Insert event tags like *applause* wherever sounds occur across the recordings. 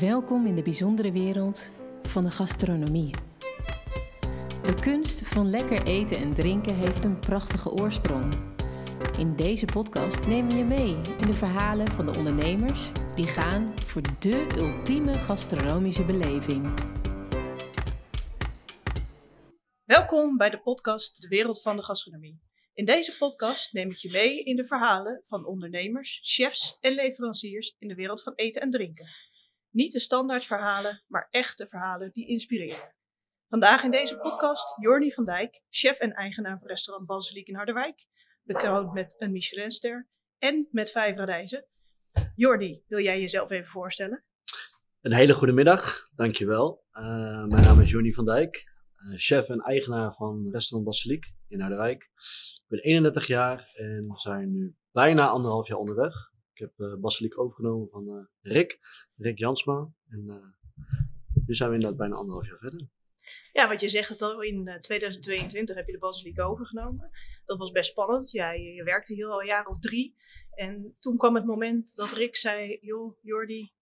Welkom in de bijzondere wereld van de gastronomie. De kunst van lekker eten en drinken heeft een prachtige oorsprong. In deze podcast nemen we je mee in de verhalen van de ondernemers die gaan voor de ultieme gastronomische beleving. Welkom bij de podcast De Wereld van de Gastronomie. In deze podcast neem ik je mee in de verhalen van ondernemers, chefs en leveranciers in de wereld van eten en drinken. Niet de standaard verhalen, maar echte verhalen die inspireren. Vandaag in deze podcast Jorni van Dijk, chef en eigenaar van restaurant Basiliek in Harderwijk, bekroond met een Michelinster en met vijf radijzen. Jordi, wil jij jezelf even voorstellen? Een hele goede middag, dankjewel. Uh, mijn naam is Jorni van Dijk, uh, chef en eigenaar van restaurant Basiliek in Harderwijk. Ik ben 31 jaar en zijn nu bijna anderhalf jaar onderweg. Ik heb uh, Basiliek overgenomen van uh, Rick, Rick Jansma. En nu zijn we inderdaad bijna anderhalf jaar verder. Ja, want je zegt het al, in 2022 heb je de Basiliek overgenomen. Dat was best spannend. Ja, je, werkte hier al een jaar of drie. En toen kwam het moment dat Rick zei, joh, Jordi,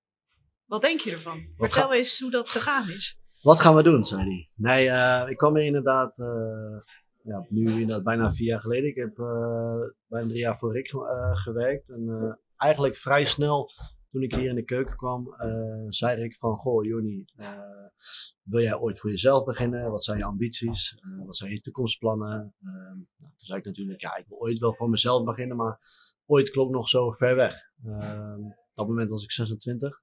wat denk je ervan? Wat Vertel eens hoe dat gegaan is. Wat gaan we doen, zei hij. Nee, uh, ik kwam er inderdaad, uh, ja, nu inderdaad bijna vier jaar geleden. Ik heb uh, bijna drie jaar voor Rick gewerkt. En eigenlijk vrij snel, toen ik hier in de keuken kwam, zei Rick van, goh Joni, wil jij ooit voor jezelf beginnen? Wat zijn je ambities? wat zijn je toekomstplannen? nou, toen zei ik natuurlijk, ja, ik wil ooit wel voor mezelf beginnen, maar ooit klonk nog zo ver weg. Op dat moment was ik 26.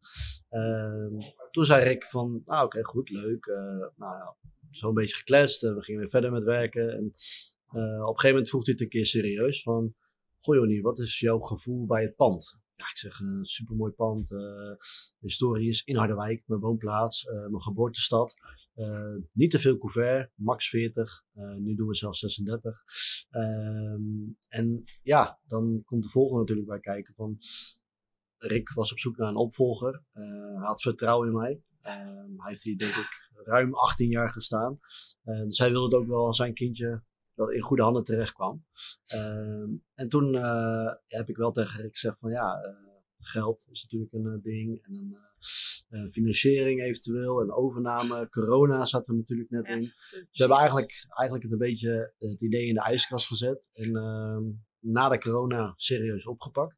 Uh, toen zei Rick van, nou oké, goed, leuk. Nou ja, zo een beetje gekletst. We gingen weer verder met werken. En op een gegeven moment vroeg hij het een keer serieus van, goh wat is jouw gevoel bij het pand? Ja, ik zeg, een supermooi pand. de historie is in Harderwijk, mijn woonplaats, mijn geboortestad. niet te veel couvert, max 40. nu doen we zelfs 36. Ehm, en ja, dan komt de volgende natuurlijk bij kijken van, Rick was op zoek naar een opvolger. Hij had vertrouwen in mij. Uh, hij heeft hier denk ik ruim 18 jaar gestaan. Uh, dus hij wilde ook wel zijn kindje dat in goede handen terecht kwam. Ehm, en toen eh, heb ik wel tegen Rick gezegd van ja, geld is natuurlijk een ding. En een financiering eventueel. En overname. Corona zat er natuurlijk net in. We hebben eigenlijk, eigenlijk het een beetje het idee in de ijskast gezet. En ehm, na de corona serieus opgepakt.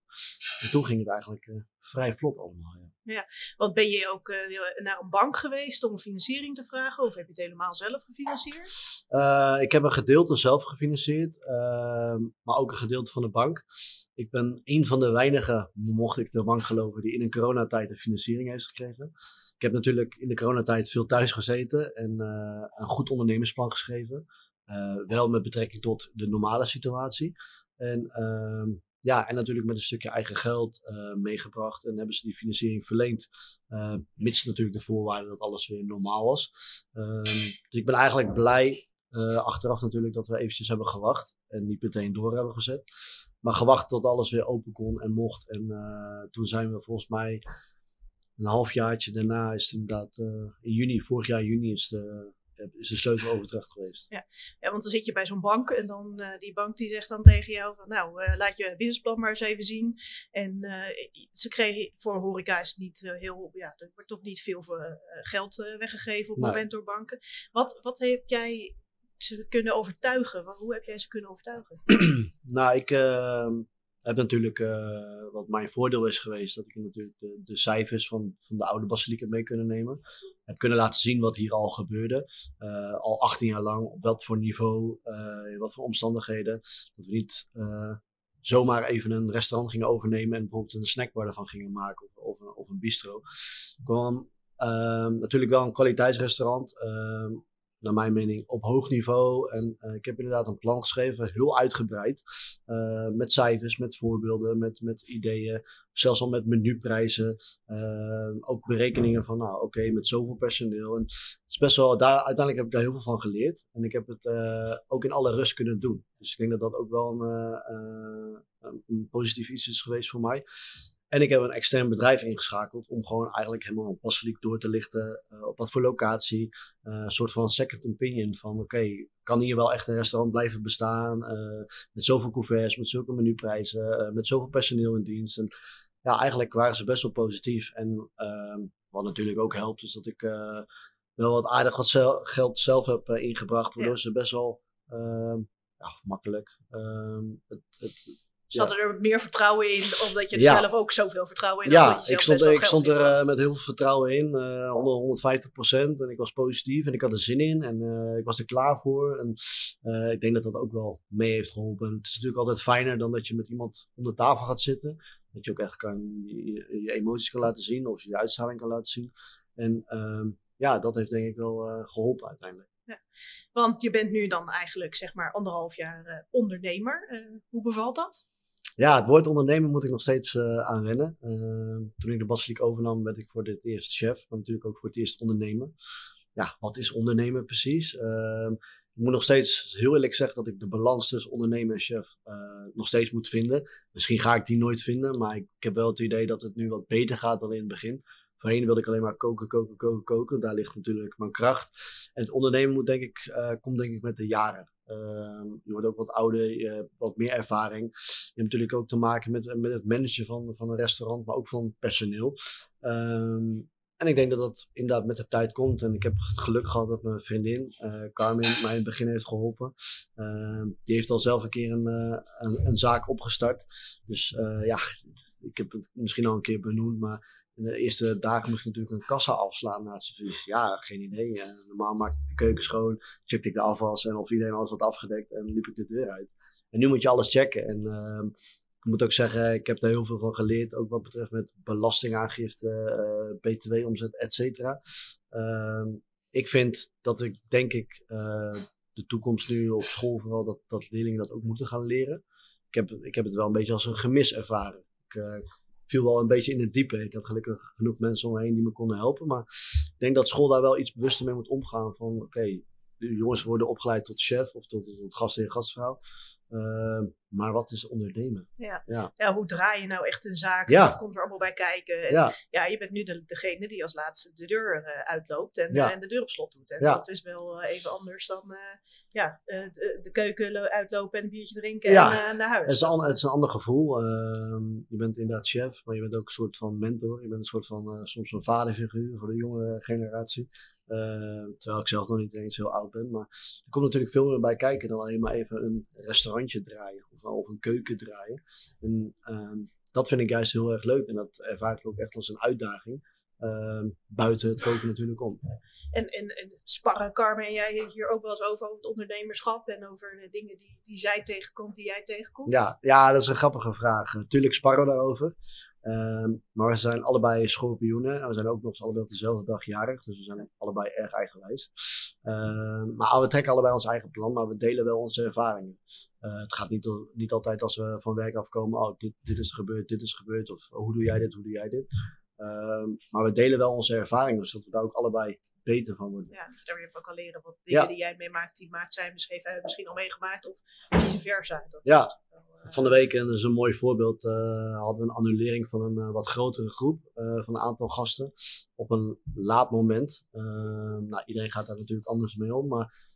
En toen ging het eigenlijk uh, vrij vlot allemaal. Ja. ja, want ben je ook uh, naar een bank geweest om financiering te vragen? Of heb je het helemaal zelf gefinancierd? Uh, ik heb een gedeelte zelf gefinancierd, ehm, maar ook een gedeelte van de bank. Ik ben een van de weinigen, mocht ik de bank geloven, die in een coronatijd een financiering heeft gekregen. Ik heb natuurlijk in de coronatijd veel thuis gezeten en een goed ondernemersplan geschreven. wel met betrekking tot de normale situatie. En, uh, ja, en natuurlijk met een stukje eigen geld uh, meegebracht. En hebben ze die financiering verleend. Uh, mits natuurlijk de voorwaarden dat alles weer normaal was. Uh, dus ik ben eigenlijk blij, eh, achteraf natuurlijk, dat we eventjes hebben gewacht. En niet meteen door hebben gezet. Maar gewacht tot alles weer open kon en mocht. En toen zijn we volgens mij een halfjaartje daarna is het inderdaad in juni, vorig jaar juni is de is de sleuteloverdracht geweest. Ja. ja, want dan zit je bij zo'n bank en dan uh, die bank die zegt dan tegen jou van nou, uh, laat je businessplan maar eens even zien. En uh, ze kregen voor horeca is niet heel, ja, er wordt toch niet veel geld weggegeven op het nee. moment door banken. Wat, wat heb jij ze kunnen overtuigen? Hoe heb jij ze kunnen overtuigen? *clears throat* nou, ik ehm, heb natuurlijk, uh, wat mijn voordeel is geweest, dat ik natuurlijk de, de, cijfers van, van de oude basiliek heb mee kunnen nemen. Heb kunnen laten zien wat hier al gebeurde. Uh, al 18 jaar lang, op wat voor niveau, uh, wat voor omstandigheden. Dat we niet zomaar even een restaurant gingen overnemen en bijvoorbeeld een snackbar ervan gingen maken of, of, een, of een bistro. Gewoon ehm, natuurlijk wel een kwaliteitsrestaurant ehm, naar mijn mening, op hoog niveau. En uh, ik heb inderdaad een plan geschreven, heel uitgebreid. Uh, met cijfers, met voorbeelden, met, met ideeën. Zelfs al met menuprijzen. Uh, ook berekeningen van, nou oké, met zoveel personeel. En het is best wel, daar, uiteindelijk heb ik daar heel veel van geleerd. En ik heb het ook in alle rust kunnen doen. Dus ik denk dat dat ook wel een, een positief iets is geweest voor mij. En ik heb een extern bedrijf ingeschakeld om gewoon eigenlijk helemaal een passeliek door te lichten. Uh, op wat voor locatie. Uh, een soort van second opinion van oké, okay, kan hier wel echt een restaurant blijven bestaan? Uh, met zoveel couverts, met zulke menuprijzen, met zoveel personeel in dienst. En ja, eigenlijk waren ze best wel positief. En ehm, wat natuurlijk ook helpt, is dat ik wel wat aardig wat geld zelf heb ingebracht. Waardoor ze best wel ehm, ja, makkelijk ehm, het, het ze hadden er meer vertrouwen in, omdat je er zelf ook zoveel vertrouwen in had. Ja, ik stond, ik stond er uh, met heel veel vertrouwen in, uh, 150 procent. En ik was positief en ik had er zin in en uh, ik was er klaar voor. En ik denk dat dat ook wel mee heeft geholpen. het is natuurlijk altijd fijner dan dat je met iemand onder tafel gaat zitten. Dat je ook echt kan, je, je emoties kan laten zien of je uitstraling kan laten zien. En ehm, ja, dat heeft denk ik wel geholpen uiteindelijk. Ja. Want je bent nu dan eigenlijk zeg maar anderhalf jaar ondernemer. hoe bevalt dat? Ja, het woord ondernemen moet ik nog steeds uh, aan wennen. Uh, toen ik de basiliek overnam, werd ik voor het eerst chef, maar natuurlijk ook voor het eerst ondernemen. Ja, wat is ondernemen precies? Uh, ik moet nog steeds heel eerlijk zeggen dat ik de balans tussen ondernemen en chef uh, nog steeds moet vinden. Misschien ga ik die nooit vinden, maar ik, ik, heb wel het idee dat het nu wat beter gaat dan in het begin. Voorheen wilde ik alleen maar koken, koken, koken, koken. Daar ligt natuurlijk mijn kracht. En het ondernemen moet, denk ik, komt denk ik met de jaren. Uh, je wordt ook wat ouder, je hebt wat meer ervaring. Je hebt natuurlijk ook te maken met, met het managen van, van een restaurant, maar ook van personeel. Um, en ik denk dat dat inderdaad met de tijd komt. En ik heb het geluk gehad dat mijn vriendin, uh, Carmen, mij in het begin heeft geholpen. Uh, die heeft al zelf een keer een, uh, een, een, zaak opgestart. Dus uh, ja, ik heb het misschien al een keer benoemd, maar in de eerste dagen moest ik natuurlijk een kassa afslaan na het servies. Ja, geen idee. Normaal maakte ik de keuken schoon, checkte ik de afwas en of iedereen alles had afgedekt en liep ik de deur uit. En nu moet je alles checken. En uh, ik moet ook zeggen, ik heb daar heel veel van geleerd, ook wat betreft met belastingaangifte, uh, btw-omzet, et cetera. Ehm, ik vind dat ik, denk ik, uh, de toekomst nu op school vooral, dat, dat leerlingen dat ook moeten gaan leren. Ik heb, ik heb het wel een beetje als een gemis ervaren. Ik, uh, viel wel een beetje in het diepe. Ik had gelukkig genoeg mensen om me heen die me konden helpen. Maar ik denk dat school daar wel iets bewuster mee moet omgaan. Van oké, jongens worden opgeleid tot chef of tot, tot gastheer, gastvrouw. Uh, maar wat is ondernemen? Ja. Ja. ja, hoe draai je nou echt een zaak? Ja. Wat komt er allemaal bij kijken? En ja. ja, je bent nu de, degene die als laatste de deur uh, uitloopt en, ja. en, de deur op slot doet. En ja. dat is wel uh, even anders dan ja, de, de, keuken uitlopen en een biertje drinken en naar huis. Het is, een, het is een ander gevoel. Ehm, je bent inderdaad chef, maar je bent ook een soort van mentor. Je bent een soort van soms een vaderfiguur voor de jonge generatie. Uh, terwijl ik zelf nog niet eens heel oud ben. Maar er komt natuurlijk veel meer bij kijken dan alleen maar even een restaurantje draaien of, of een keuken draaien. En uh, dat vind ik juist heel erg leuk en dat ervaar ik ook echt als een uitdaging. Uh, buiten het koken natuurlijk om. En, en, en sparren Carmen en jij hier ook wel eens over, over het ondernemerschap en over de dingen die, die zij tegenkomt, die jij tegenkomt? Ja, ja, dat is een grappige vraag. Tuurlijk sparren we daarover. Um, maar we zijn allebei schorpioenen. En we zijn ook nog eens allebei op dezelfde dag jarig. Dus we zijn allebei erg eigenwijs. Um, maar we trekken allebei ons eigen plan. Maar we delen wel onze ervaringen. Uh, het gaat niet, niet altijd als we van werk afkomen. Oh, dit, dit is gebeurd, dit is gebeurd. Of oh, hoe doe jij dit, hoe doe jij dit. Um, maar we delen wel onze ervaringen. Zodat we daar ook allebei beter van worden. Ja, dus daar weer van kan leren. Wat dingen die jij meemaakt, die maakt zij misschien, misschien al meegemaakt. Of vice versa. Dat ja. Is van de week, en dat is een mooi voorbeeld, uh, hadden we een annulering van een uh, wat grotere groep uh, van een aantal gasten op een laat moment. nou, iedereen gaat daar natuurlijk anders mee om, maar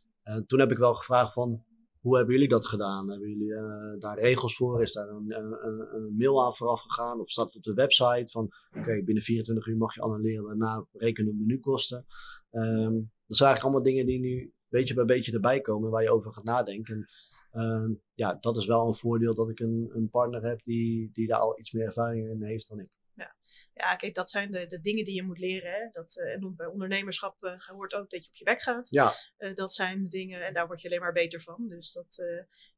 toen heb ik wel gevraagd van, hoe hebben jullie dat gedaan? Hebben jullie daar regels voor? Is daar een, een, een, mail aan vooraf gegaan? Of staat het op de website van, oké, binnen 24 uur mag je annuleren, daarna rekenen menukosten. Um, dat zijn eigenlijk allemaal dingen die nu beetje bij beetje erbij komen, waar je over gaat nadenken. En, Ehm, ja, dat is wel een voordeel dat ik een, een partner heb die, die daar al iets meer ervaring in heeft dan ik. Ja, ja kijk, dat zijn de, de dingen die je moet leren. Hè? Dat, uh, en bij ondernemerschap uh, hoort ook dat je op je weg gaat. Ja. Uh, dat zijn de dingen en daar word je alleen maar beter van. Dus dat,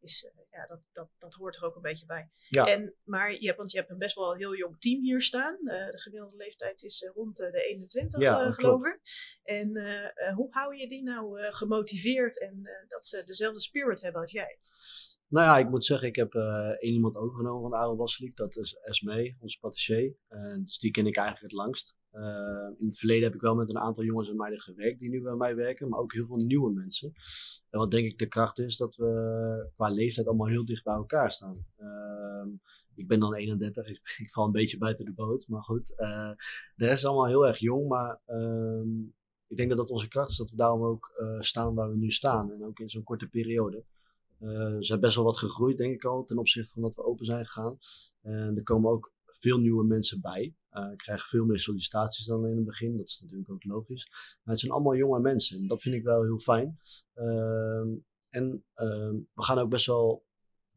is, ja, dat, dat, dat hoort er ook een beetje bij. Ja. En, maar je hebt, want je hebt een best wel heel jong team hier staan. de gemiddelde leeftijd is rond de 21, ja, geloof ik. En hoe hou je die nou gemotiveerd en dat ze dezelfde spirit hebben als jij? Nou ja, ik moet zeggen, ik heb uh, één iemand overgenomen van de oude Basiliek. Dat is Esmee, onze patissier. Uh, dus die ken ik eigenlijk het langst. Uh, in het verleden heb ik wel met een aantal jongens en meiden gewerkt die nu bij mij werken. Maar ook heel veel nieuwe mensen. En wat denk ik de kracht is, dat we qua leeftijd allemaal heel dicht bij elkaar staan. Ehm, ik ben dan 31, ik, *laughs* ik, val een beetje buiten de boot. Maar goed, de rest is allemaal heel erg jong. Maar ehm, ik denk dat dat onze kracht is, dat we daarom ook staan waar we nu staan. En ook in zo'n korte periode. Uh, ze zijn best wel wat gegroeid, denk ik al, ten opzichte van dat we open zijn gegaan. En er komen ook veel nieuwe mensen bij. ik krijg veel meer sollicitaties dan in het begin. Dat is natuurlijk ook logisch. Maar het zijn allemaal jonge mensen en dat vind ik wel heel fijn. Ehm, en ehm, we gaan ook best wel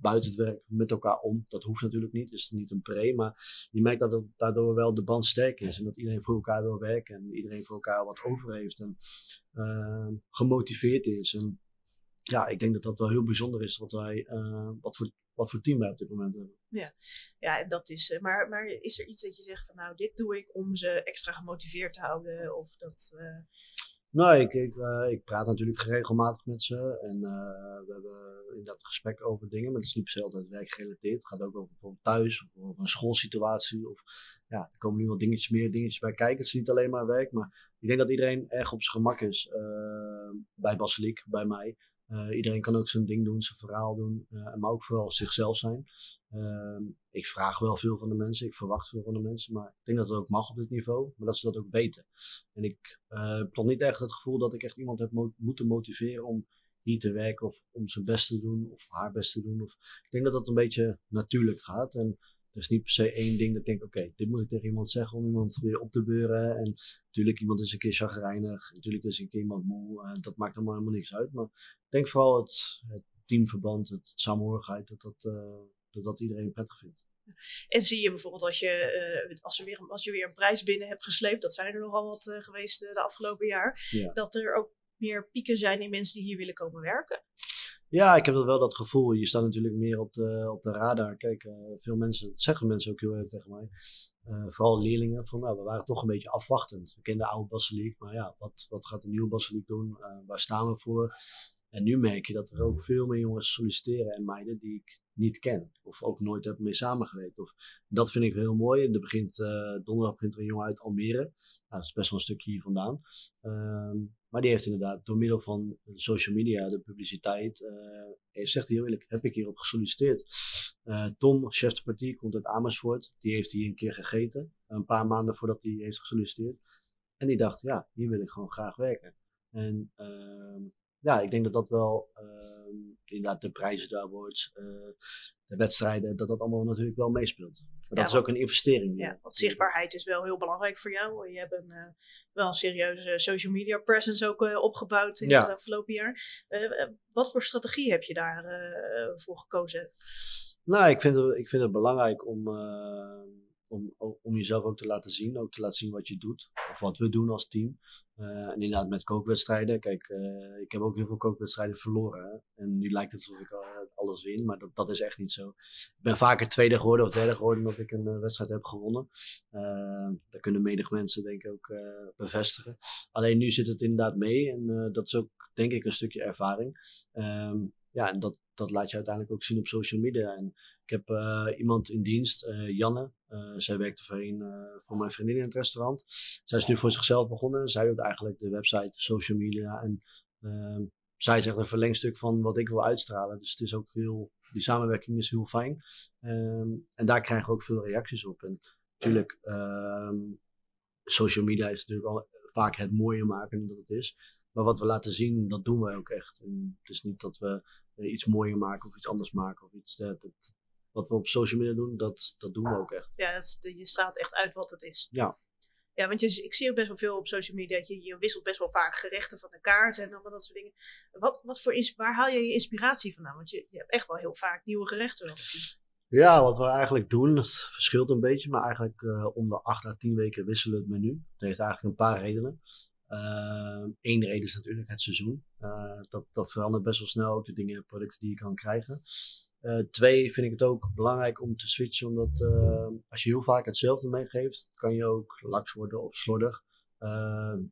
buiten het werk met elkaar om. Dat hoeft natuurlijk niet, is niet een pre, maar je merkt dat daardoor wel de band sterk is en dat iedereen voor elkaar wil werken en iedereen voor elkaar wat over heeft en uh, gemotiveerd is. En ja, ik denk dat dat wel heel bijzonder is wat wij, uh, wat voor wat voor team wij op dit moment hebben. Ja, ja en dat is. Eh, maar, maar is er iets dat je zegt van nou, dit doe ik om ze extra gemotiveerd te houden? Of dat. Uh... Nee, ik, ik, uh, ik, praat natuurlijk regelmatig met ze en we hebben inderdaad gesprek over dingen, maar het is niet per se altijd werkgerelateerd. Het gaat ook over bijvoorbeeld thuis of over een schoolsituatie. Of ja, er komen nu wel dingetjes meer dingetjes bij kijken. Het is niet alleen maar werk, maar ik denk dat iedereen erg op zijn gemak is bij Basiliek, bij mij. Uh, iedereen kan ook zijn ding doen, zijn verhaal doen, uh, maar ook vooral zichzelf zijn. Uh, ik vraag wel veel van de mensen, ik verwacht veel van de mensen, maar ik denk dat het ook mag op dit niveau, maar dat ze dat ook weten. En ik eh, heb nog niet echt het gevoel dat ik echt iemand heb mo moeten motiveren om hier te werken of om zijn best te doen of haar best te doen. Of, ik denk dat dat een beetje natuurlijk gaat. En er is niet per se één ding dat ik denk, oké, dit moet ik tegen iemand zeggen om iemand weer op te beuren. En natuurlijk, iemand is een keer chagrijnig. Natuurlijk is een keer iemand moe. En dat maakt allemaal helemaal niks uit. Maar ik denk vooral het, het teamverband, het, het samenhorigheid, dat dat, uh, dat dat iedereen prettig vindt. En zie je bijvoorbeeld als je, uh, als, er weer, als je weer een prijs binnen hebt gesleept, dat zijn er nogal wat uh, geweest de afgelopen jaar, ja. dat er ook meer pieken zijn in mensen die hier willen komen werken. Ja, ik heb wel dat gevoel. Je staat natuurlijk meer op de, op de radar. Kijk, uh, veel mensen, dat zeggen mensen ook heel erg tegen mij. Uh, vooral leerlingen, van nou, we waren toch een beetje afwachtend. We kenden de oude Basiliek, maar ja, wat, wat gaat de nieuwe Basiliek doen? Uh, waar staan we voor? En nu merk je dat er ook veel meer jongens solliciteren en meiden die ik niet ken. Of ook nooit heb mee samengewerkt. Of, dat vind ik heel mooi. Er begint, donderdag begint er een jongen uit Almere. Nou, dat is best wel een stukje hier vandaan. Ehm, maar die heeft inderdaad door middel van social media, de publiciteit, uh, zegt heel eerlijk, heb ik hierop gesolliciteerd. Uh, Tom, chef de partij, komt uit Amersfoort. Die heeft hier een keer gegeten, een paar maanden voordat hij heeft gesolliciteerd. En die dacht, ja, hier wil ik gewoon graag werken. En uh, ja, ik denk dat dat wel ehm, inderdaad de prijzen daar wordt, uh, de wedstrijden, dat dat allemaal natuurlijk wel meespeelt. Maar dat is ook een investering. Ja, want zichtbaarheid is wel heel belangrijk voor jou. Je hebt een, uh, wel een serieuze social media presence ook uh, opgebouwd in ja. het afgelopen jaar. wat voor strategie heb je daarvoor voor gekozen? Nou, ik vind het, ik vind het belangrijk om om, om jezelf ook te laten zien, ook te laten zien wat je doet, of wat we doen als team. Uh, en inderdaad met kookwedstrijden, kijk, uh, ik heb ook heel veel kookwedstrijden verloren. En nu lijkt het alsof ik alles win, maar dat, dat is echt niet zo. Ik ben vaker tweede geworden of derde geworden omdat ik een wedstrijd heb gewonnen. dat kunnen menig mensen denk ik ook bevestigen. Alleen nu zit het inderdaad mee en dat is ook denk ik een stukje ervaring. Um, ja, en dat, dat laat je uiteindelijk ook zien op social media. En ik heb uh, iemand in dienst, uh, Janne. Uh, zij werkte voorheen voor mijn vriendin in het restaurant. Zij is nu voor zichzelf begonnen. Zij doet eigenlijk de website, social media. En ehm, zij is echt een verlengstuk van wat ik wil uitstralen. Dus het is ook heel, die samenwerking is heel fijn. Um, en daar krijgen we ook veel reacties op. En natuurlijk, um, social media is natuurlijk al vaak het mooier maken dat het is. Maar wat we laten zien, dat doen wij ook echt. En het is niet dat we uh, iets mooier maken of iets anders maken of iets. Dat, dat, wat we op social media doen, dat, dat doen we ook echt. Ja, dat is, je straalt echt uit wat het is. Ja. Ja, want je, ik zie ook best wel veel op social media. Dat je, je wisselt best wel vaak gerechten van de kaart en allemaal dat soort dingen. Wat, wat voor, waar haal je je inspiratie vandaan? Want je, je hebt echt wel heel vaak nieuwe gerechten Ja, wat we eigenlijk doen, het verschilt een beetje, maar eigenlijk uh, om de 8 à 10 weken wisselen we het menu. Dat heeft eigenlijk een paar redenen. Eén ehm, reden is natuurlijk het seizoen. Eh, dat, dat verandert best wel snel, ook de dingen, producten die je kan krijgen. Uh, twee vind ik het ook belangrijk om te switchen, omdat als je heel vaak hetzelfde meegeeft, kan je ook laks worden of slordig.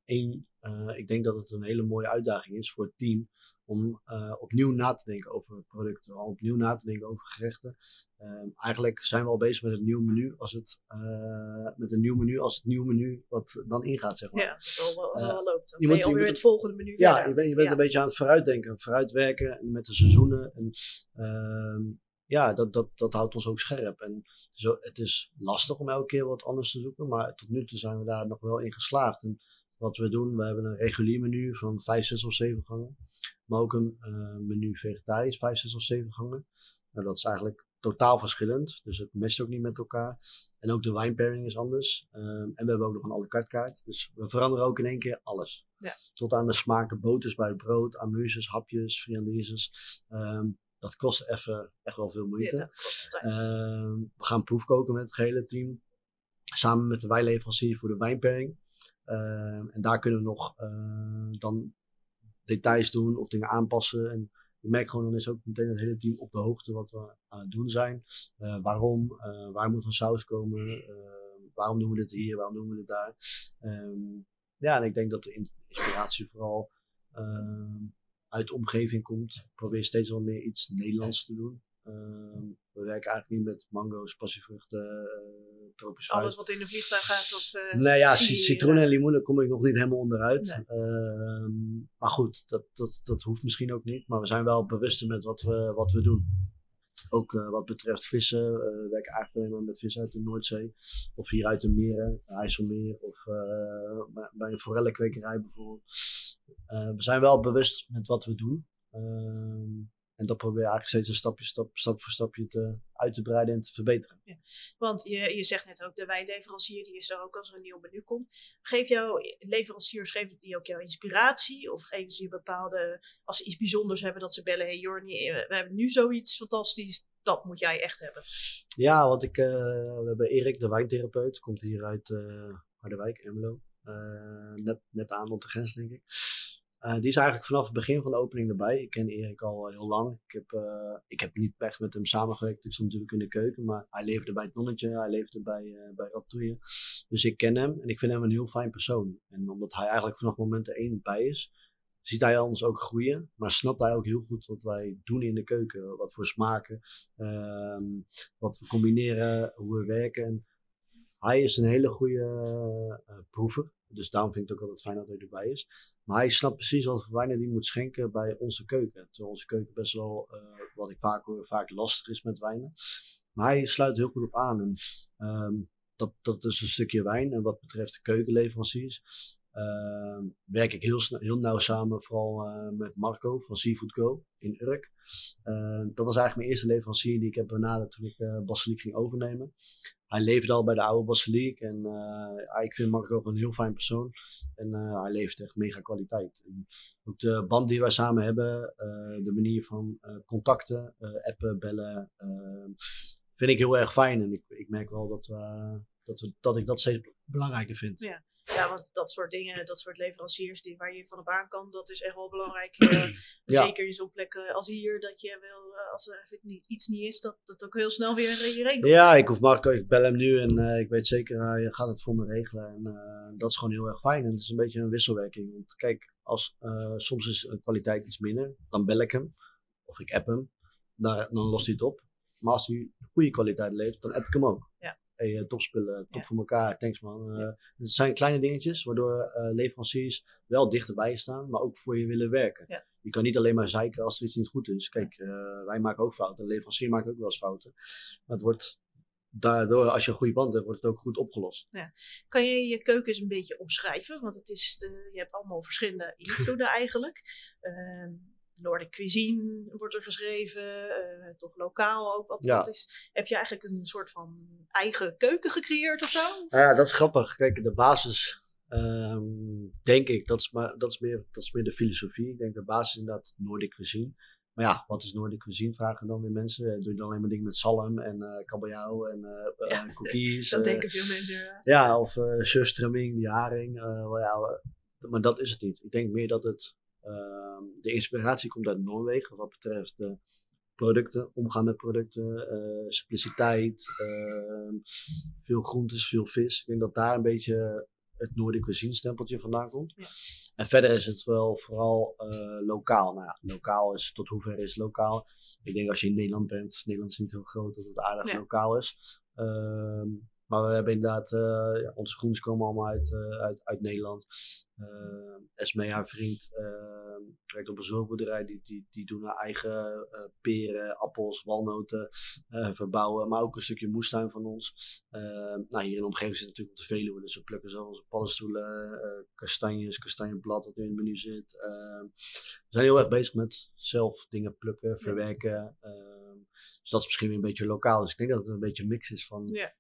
Eén, uh, ik denk dat het een hele mooie uitdaging is voor het team om uh, opnieuw na te denken over producten, opnieuw na te denken over gerechten. Uh, eigenlijk zijn we al bezig met het nieuw menu, als het, uh, met een nieuw menu, als het nieuw menu wat dan ingaat, zeg maar. Ja, als het al, het al loopt. Dan je ben je alweer het volgende menu Ja, je bent, je bent ja. een beetje aan het vooruitdenken, vooruitwerken met de seizoenen. En, ehm, ja, dat, dat, dat houdt ons ook scherp. En zo, het is lastig om elke keer wat anders te zoeken, maar tot nu toe zijn we daar nog wel in geslaagd. En wat we doen, we hebben een regulier menu van 5, 6 of 7 gangen. Maar ook een uh, menu vegetarisch, 5, 6 of 7 gangen. Nou, dat is eigenlijk totaal verschillend. Dus het mest ook niet met elkaar. En ook de wijnpairing is anders. Ehm, en we hebben ook nog een carte kaart. Dus we veranderen ook in één keer alles. Ja. Tot aan de smaken, boters bij het brood, amuses, hapjes, friandises. Ehm, dat kost even echt wel veel moeite. Ja. Ehm, we gaan proefkoken met het gehele team. Samen met de wijnleverancier voor de wijnpairing. Ehm, en daar kunnen we nog eh, dan details doen of dingen aanpassen. En ik merk gewoon, dan is ook meteen het hele team op de hoogte wat we aan het doen zijn. Eh, waarom, eh, waar moet een saus komen, Ehm, waarom doen we dit hier, waarom doen we dit daar. Ehm, ja, en ik denk dat de in- inspiratie vooral ehm, uit de omgeving komt. Ik probeer steeds wel meer iets Nederlands te doen. Ehm, we werken eigenlijk niet met mango's, passievruchten, uh, tropisch fruit. Alles wat in de vliegtuig gaat, eh, Nee, ja, zie ci- je hier, citroen eh. en limoenen kom ik nog niet helemaal onderuit. Nee. Ehm, maar goed, dat, dat, dat hoeft misschien ook niet. Maar we zijn wel bewust met wat we, wat we doen. Ook eh, wat betreft vissen. eh, we werken eigenlijk alleen maar met vissen uit de Noordzee. Of hier uit de meren, IJsselmeer. Of eh, bij- een forellenkwekerij bijvoorbeeld. Eh, we zijn wel bewust met wat we doen. En dat proberen we eigenlijk steeds een stapje, stap, stap voor stapje te, uit te breiden en te verbeteren. Want je, je zegt net ook, de wijnleverancier die is er ook als er een nieuw menu komt. Geef jouw leveranciers, geven die ook jouw inspiratie? Of geven ze je bepaalde, als ze iets bijzonders hebben, dat ze bellen, hey Jorni, eh, we hebben nu zoiets fantastisch, dat moet jij echt hebben. Ja, want ik, eh, we hebben Erik, de wijntherapeut, komt hier uit eh, Harderwijk, Ermelo. Eh, net, net aan op de grens, denk ik. Eh, die is eigenlijk vanaf het begin van de opening erbij. Ik ken Erik al heel lang. Ik heb, eh, ik heb niet echt met hem samengewerkt. Ik stond natuurlijk in de keuken, maar hij leefde bij het nonnetje, hij leefde bij, eh bij. Dus ik ken hem en ik vind hem een heel fijn persoon. En omdat hij eigenlijk vanaf moment één bij is, ziet hij ons ook groeien. Maar snapt hij ook heel goed wat wij doen in de keuken. Wat voor smaken, ehm, wat we combineren, hoe we werken. En hij is een hele goede eh, proever. Dus daarom vind ik het ook altijd fijn dat hij erbij is. Maar hij snapt precies wat voor wijnen die moet schenken bij onze keuken. Terwijl onze keuken best wel, eh, wat ik vaak hoor, vaak lastig is met wijnen. Maar hij sluit heel goed op aan. En, ehm, dat, dat is een stukje wijn. En wat betreft de keukenleveranciers werk ik heel, heel nauw samen, vooral eh, met Marco van Seafood Co. in Urk. Eh, dat was eigenlijk mijn eerste leverancier die ik heb benaderd toen ik uh, Basiliek ging overnemen. Hij leefde al bij de oude Basiliek en uh, ik vind Marco een heel fijn persoon. En hij leeft echt mega kwaliteit. Ook de band die wij samen hebben, de manier van contacten, appen, bellen, vind ik heel erg fijn. En ik, ik merk wel dat, dat, dat ik dat steeds belangrijker vind. Ja. Ja, want dat soort dingen, dat soort leveranciers die, waar je van op aan kan, dat is echt wel belangrijk. Uh, *clears throat* ja. Zeker in zo'n plek uh, als hier, dat je wil, uh, als er niet, iets niet is, dat dat ook heel snel weer hierheen komt. Ja, ik hoef Marco, ik bel hem nu en ik weet zeker, hij gaat het voor me regelen. En dat is gewoon heel erg fijn. En het is een beetje een wisselwerking. Want kijk, als, soms is de kwaliteit iets minder, dan bel ik hem. Of ik app hem. Daar, dan lost hij het op. Maar als hij goede kwaliteit levert, dan app ik hem ook. Ja hey, uh, topspullen, top Ja. voor elkaar, thanks man. Uh, het zijn kleine dingetjes waardoor leveranciers wel dichterbij staan, maar ook voor je willen werken. Ja. Je kan niet alleen maar zeiken als er iets niet goed is. Kijk, wij maken ook fouten, de leverancier maakt ook wel eens fouten. Maar het wordt daardoor, als je een goede band hebt, wordt het ook goed opgelost. Ja. Kan je je keuken eens een beetje omschrijven? Want het is de, je hebt allemaal verschillende invloeden *laughs* eigenlijk. Uh, Noordic cuisine wordt er geschreven, uh, toch lokaal ook. Wat, Ja. wat is, heb je eigenlijk een soort van eigen keuken gecreëerd of zo? Ja, dat is grappig. Kijk, de basis, ehm, denk ik, dat is, maar, dat, is meer, dat is meer de filosofie. Ik denk de basis is inderdaad Noordic cuisine. Maar ja, wat is Noordic cuisine, vragen dan weer mensen. Eh, Doe je dan alleen maar dingen met zalm en uh, kabeljauw en uh, Ja, cookies. *laughs* Dat eh, denken veel mensen. Ja. Ja, of uh, surströmming, die haring. Well, ja, maar dat is het niet. Ik denk meer dat het, de inspiratie komt uit Noorwegen wat betreft de producten, omgaan met producten, uh, simpliciteit, ehm, veel groentes, veel vis. Ik denk dat daar een beetje het Noordic cuisine stempeltje vandaan komt. Ja. En verder is het wel vooral uh, lokaal. Nou ja, lokaal is, tot hoever is lokaal? Ik denk als je in Nederland bent, Nederland is niet heel groot, dat het aardig Ja. lokaal is. Uh, Maar we hebben inderdaad, uh, ja, onze groens komen allemaal uit, uh, uit, uit Nederland. Uh, Esmee, haar vriend, werkt op een zorgboerderij. Die, die, die doen haar eigen peren, appels, walnoten verbouwen. Maar ook een stukje moestuin van ons. nou, hier in de omgeving zit natuurlijk op de Veluwe. Dus we plukken zo onze paddenstoelen, kastanjes, kastanjeblad wat nu in het menu zit. we zijn heel erg bezig met zelf dingen plukken, verwerken. dus dat is misschien weer een beetje lokaal. Dus ik denk dat het een beetje een mix is van... Ja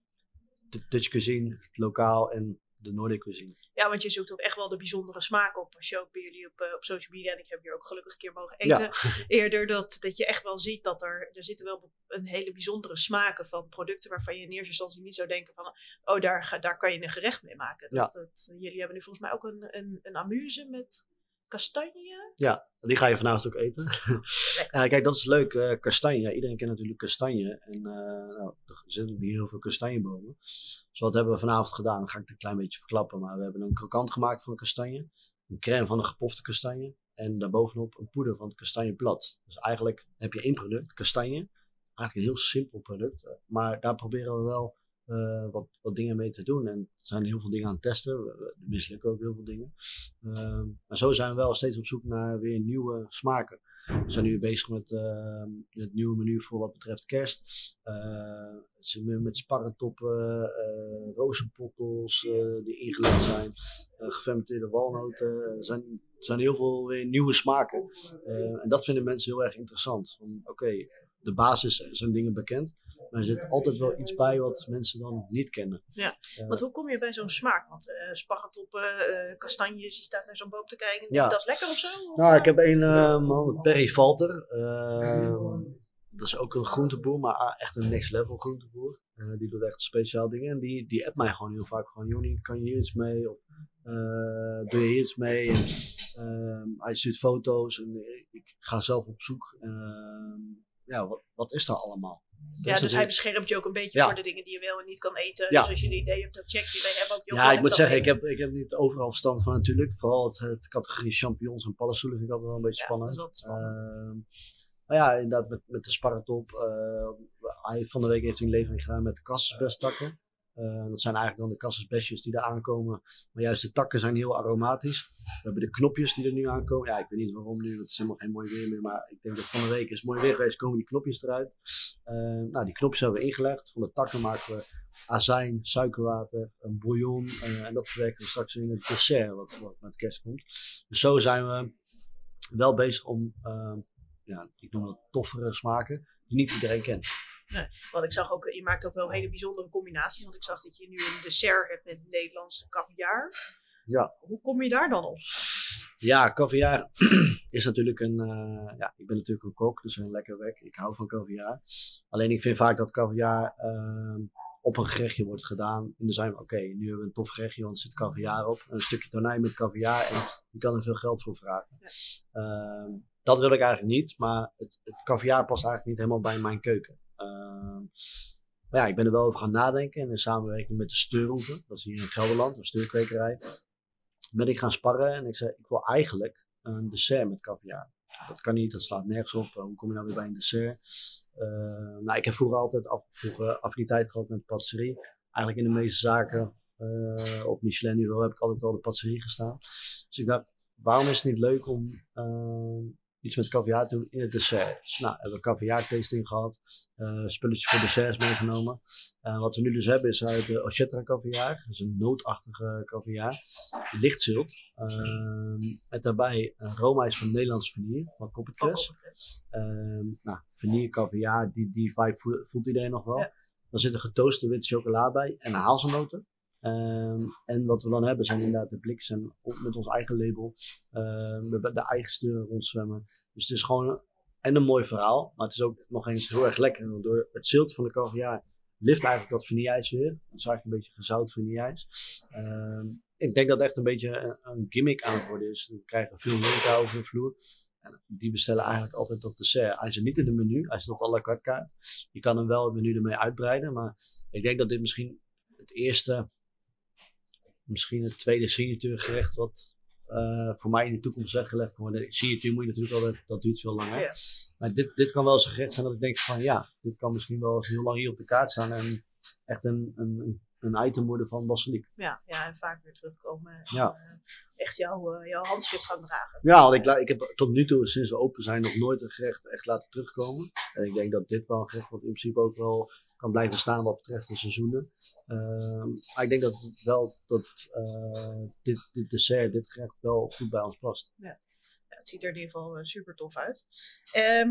de Dutch cuisine, lokaal en de Noordic cuisine. Ja, want je zoekt ook echt wel de bijzondere smaak op. Als je ook bij jullie op, uh, op social media, en ik heb hier ook gelukkig een keer mogen eten, ja. *laughs* eerder dat, dat je echt wel ziet dat er, er zitten wel een hele bijzondere smaken van producten waarvan je in eerste instantie niet zou denken van, oh daar, daar kan je een gerecht mee maken. Dat, ja. het, jullie hebben nu volgens mij ook een, een, een amuse met kastanje. Ja, die ga je vanavond ook eten. *laughs* kijk, dat is leuk. Uh, kastanje. Iedereen kent natuurlijk kastanje. En uh, nou, er zitten niet heel veel kastanjebomen. Dus wat hebben we vanavond gedaan? Dan ga ik het een klein beetje verklappen. Maar we hebben een krokant gemaakt van kastanje. Een crème van een gepofte kastanje. En daarbovenop een poeder van het kastanjeblad. Dus eigenlijk heb je één product, kastanje. Eigenlijk een heel simpel product. Maar daar proberen we wel uh, wat, wat dingen mee te doen. En er zijn heel veel dingen aan het testen. We, mislukken ook heel veel dingen. Uh, maar zo zijn we wel steeds op zoek naar weer nieuwe smaken. We zijn nu bezig met uh, het nieuwe menu voor wat betreft kerst. Uh, met sparrentoppen, uh, rozenpottels die ingelegd zijn, gefermenteerde walnoten. Er zijn, zijn heel veel weer nieuwe smaken. en dat vinden mensen heel erg interessant. Oké, de basis zijn dingen bekend. Maar er zit altijd wel iets bij wat mensen dan niet kennen. Ja, uh, want hoe kom je bij zo'n smaak? Want uh, uh, kastanjes, je staat naar zo'n boom te kijken. Ja. Dat is lekker of zo? Of nou, ik heb een man, Perry Valter. Ehm, dat is ook een groenteboer, maar echt een next level groenteboer. die doet echt speciaal dingen. En die, die appt mij gewoon heel vaak van, Jonny, kan je hier iets mee? Of doe je hier iets mee? En, hij stuurt foto's en ik ga zelf op zoek. Ehm, ja, wat, wat is er allemaal? Ja, dus hij beschermt je ook een beetje voor de dingen die je wel en niet kan eten. Ja. Dus als je een idee hebt, dan check je. Wij hebben ook ja, ik moet zeggen, ik heb, ik heb niet overal verstand van natuurlijk. Vooral het, het categorie champignons en paddenstoelen vind ik altijd wel een beetje spannend. Dat is spannend. Uh, maar ja, inderdaad met, met de sparretop. Uh, hij, van de week heeft hij een levering gedaan met de kassenbestakken. Uh, dat zijn eigenlijk dan de kassensbesjes die er aankomen. Maar juist de takken zijn heel aromatisch. We hebben de knopjes die er nu aankomen. Ja, ik weet niet waarom nu, het is helemaal geen mooi weer meer. Maar ik denk dat van de week is mooi weer geweest, komen die knopjes eruit. Uh, nou, die knopjes hebben we ingelegd. Van de takken maken we azijn, suikerwater, een bouillon. Uh, en dat verwerken we straks in het dessert wat, wat met kerst komt. Dus zo zijn we wel bezig om, ja, ik noem dat toffere smaken, die niet iedereen kent. Nee, *laughs* want ik zag ook, je maakt ook wel hele bijzondere combinaties. Want ik zag dat je nu een dessert hebt met Nederlandse caviar. Ja. Hoe kom je daar dan op? Ja, caviar *clears throat* is natuurlijk een. Uh, ja, ik ben natuurlijk een kok, dus een lekker werk. Ik hou van caviar. Alleen ik vind vaak dat caviar uh, op een gerechtje wordt gedaan. In de zin van: oké, nu hebben we een tof gerechtje, want er zit caviar op. Een stukje tonijn met caviar en je kan er veel geld voor vragen. Ja. Uh, dat wil ik eigenlijk niet, maar het, het caviar past eigenlijk niet helemaal bij mijn keuken. Ehm, maar ja, ik ben er wel over gaan nadenken. En in samenwerking met de Steurhoeven, dat is hier in Gelderland, een steurkwekerij, ben ik gaan sparren. En ik zei, ik wil eigenlijk een dessert met caviar. Dat kan niet, dat slaat nergens op. Hoe kom je nou weer bij een dessert? Uh, nou, ik heb vroeger altijd af, affiniteit gehad met patisserie. Eigenlijk in de meeste zaken uh, op Michelin niveau heb ik altijd al de patisserie gestaan. Dus ik dacht, waarom is het niet leuk om uh, iets met caviar doen in het dessert. Dus nou, hebben we caviar tasting gehad, uh, spulletjes voor desserts meegenomen. Uh, wat we nu dus hebben is uit de Ochetra caviar, dat is een nootachtige caviar, lichtzult. Uh, met daarbij een roomijs van Nederlandse vanille, van Koppertjes. Uh, nou, vanille caviar, die, die vibe voelt iedereen nog wel. Dan zit er getooste witte chocola bij en hazelnoten. Um, en wat we dan hebben zijn inderdaad de blikjes en met ons eigen label. Uh, we de eigen sturen rondzwemmen. Dus het is gewoon en een mooi verhaal. Maar het is ook nog eens heel erg lekker. Door het zilte van de caviar lift eigenlijk dat vanilleijs weer. Dat is eigenlijk een beetje gezout vanilleijs. Uh, ik denk dat het echt een beetje een, gimmick aan het worden is. We krijgen veel horeca over de vloer. En die bestellen eigenlijk altijd op dessert. Hij zit niet in het menu, hij zit op alle kartkaart. Je kan hem wel het menu ermee uitbreiden. Maar ik denk dat dit misschien het eerste misschien het tweede signature gerecht wat uh, voor mij in de toekomst weggelegd kan worden. Signature moet je natuurlijk altijd, dat duurt veel langer. Maar dit, dit kan wel eens een gerecht zijn dat ik denk van ja, dit kan misschien wel heel lang hier op de kaart staan en echt een, een, een item worden van Basiliek. Ja, ja, en vaak weer terugkomen. En, Ja. eh, echt jouw, eh, jouw handschrift gaan dragen. Ja, want ik, ik heb tot nu toe, sinds we open zijn, nog nooit een gerecht echt laten terugkomen. En ik denk dat dit wel een gerecht wat in principe ook wel kan blijven staan wat betreft de seizoenen. Ehm, maar ik denk dat wel dat eh, dit, dit dessert, dit gerecht wel goed bij ons past. Ja, het ziet er in ieder geval super tof uit. Ehm,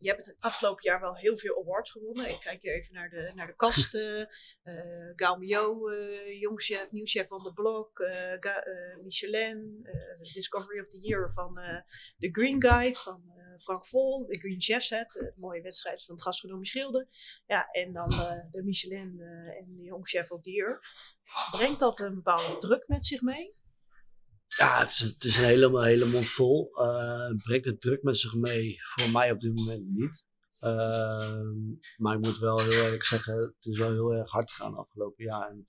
je hebt het afgelopen jaar wel heel veel awards gewonnen. Ik kijk hier even naar de, naar de kast. eh eh Gaumio, eh jongchef, nieuwchef van de blok. eh, Michelin, Discovery of the Year van The Green Guide van Frank Vol. De Green Chef Set, de mooie wedstrijd van het gastronomisch gilde. Ja, en dan de Michelin en de jongchef of the Year. Brengt dat een bepaalde druk met zich mee? Ja, het is, het is een hele, hele mond vol. Eh brengt het druk met zich mee? Voor mij op dit moment niet. Ehm, maar ik moet wel heel eerlijk zeggen, het is wel heel erg hard gegaan afgelopen jaar. En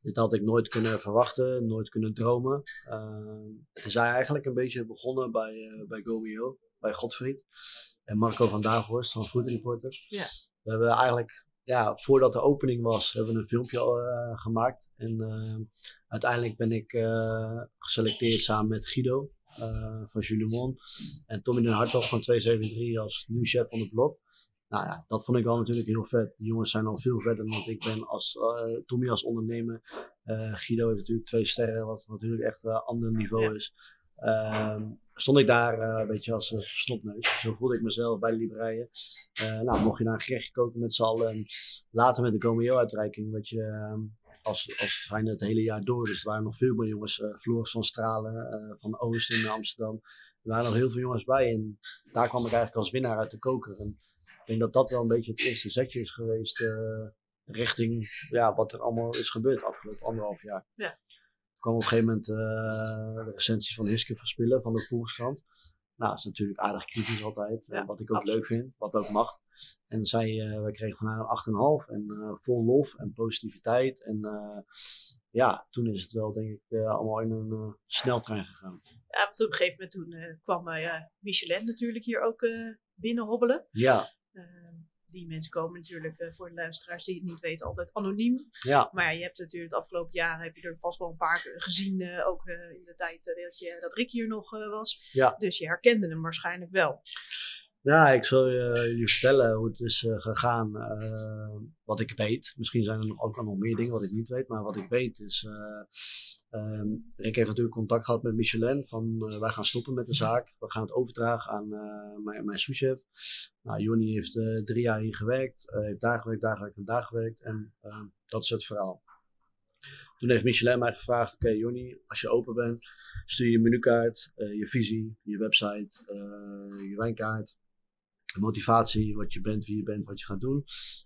dit had ik nooit kunnen verwachten, nooit kunnen dromen. Ehm, het is eigenlijk een beetje begonnen bij, eh bij Gomio, bij Godfried. En Marco van Daghorst van Food Reporter. Ja. We hebben eigenlijk, ja, voordat de opening was, hebben we een filmpje al eh, gemaakt. En ehm, uiteindelijk ben ik eh, geselecteerd samen met Guido eh, van Julemon. En Tommy den Hartog van 273 als nieuw chef van de blok. Nou ja, dat vond ik wel natuurlijk heel vet. Die jongens zijn al veel verder dan ik ben als eh, Tommy als ondernemer. Eh, Guido heeft natuurlijk twee sterren, wat natuurlijk echt een ander niveau Ja. is. Ehm, stond ik daar eh, een beetje als een. Zo voelde ik mezelf bij de liberijen. Eh, nou, mocht je daar een gerechtje koken met z'n allen. En later met de Gomeo-uitreiking, wat je ehm, als, als zijn het hele jaar door. Dus er waren nog veel meer jongens. eh Floris van Stralen, eh, van Oost in Amsterdam. Er waren nog heel veel jongens bij. En daar kwam ik eigenlijk als winnaar uit de koker. En ik denk dat dat wel een beetje het eerste zetje is geweest. eh, richting ja, wat er allemaal is gebeurd afgelopen anderhalf jaar. Ja. Kwam op een gegeven moment eh, de recensie van Hiske Verspillen van de Volkskrant. Nou, dat is natuurlijk aardig kritisch altijd. eh, Ja, wat ik ook absoluut. leuk vind, wat ook mag. En zij, eh wij kregen van haar een 8,5 en eh, vol lof en positiviteit. En ja, toen is het wel denk ik allemaal in een sneltrein gegaan. Ja, want op een gegeven moment toen kwam Michelin natuurlijk hier ook eh binnenhobbelen. Ja, Eh, die mensen komen natuurlijk eh, voor de luisteraars die het niet weten altijd anoniem. ja, Maar ja, je hebt natuurlijk het afgelopen jaar heb je er vast wel een paar gezien. eh, ook eh, in de tijd dat, je, dat Rick hier nog was. Ja. Dus je herkende hem waarschijnlijk wel. Ja, ik zal je, jullie vertellen hoe het is gegaan. wat ik weet. Misschien zijn er ook nog meer dingen wat ik niet weet. Maar wat ik weet is. Ehm, ik heb natuurlijk contact gehad met Michelin. Van eh, wij gaan stoppen met de zaak. We gaan het overdragen aan eh, mijn, mijn souschef. Nou, Jonny heeft eh, drie jaar hier gewerkt. heeft daar gewerkt, daar gewerkt en daar gewerkt. En eh, dat is het verhaal. Toen heeft Michelin mij gevraagd: Oké, Jonny, als je open bent, stuur je menukaart, je visie, je website, je wijnkaart motivatie, wat je bent, wie je bent, wat je gaat doen,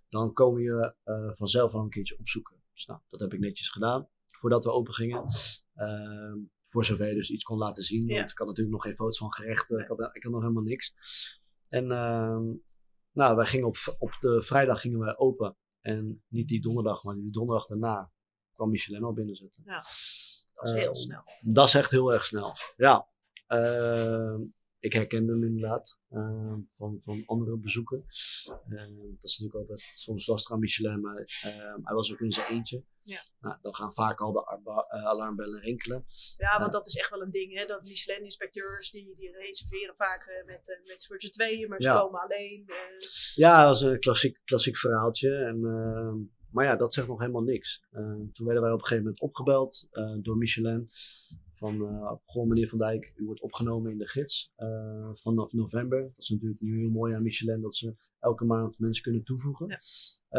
dan kom je vanzelf wel een keertje opzoeken. Dus nou, dat heb ik netjes gedaan voordat we open gingen. Ehm, voor zover je dus iets kon laten zien. Ja. Want ik had natuurlijk nog geen foto's van gerechten. Ik, had, ik had nog helemaal niks. En ehm, nou, wij gingen op, op de vrijdag gingen we open. En niet die donderdag, maar die donderdag daarna kwam Michelin al binnenzetten. Dat is heel Ehm, snel. Dat is echt heel erg snel. Ja. Ik herkende hem inderdaad ehm, van, van andere bezoeken. Ehm, dat is natuurlijk altijd soms lastig aan Michelin, maar ehm, hij was ook in zijn eentje. Ja. Nou, dan gaan vaak al de eh, alarmbellen rinkelen. Ja, want ja. dat is echt wel een ding. Hè? Dat Michelin-inspecteurs die, die reserveren vaak eh, met, eh, met voor z'n tweeën, maar ze Ja. komen alleen. eh. Ja, dat is een klassiek, klassiek verhaaltje. En, maar ja, dat zegt nog helemaal niks. Toen werden wij op een gegeven moment opgebeld eh, door Michelin. Van, eh goh meneer Van Dijk, u wordt opgenomen in de gids eh, vanaf november. Dat is natuurlijk nu heel mooi aan Michelin, dat ze elke maand mensen kunnen toevoegen. Ja.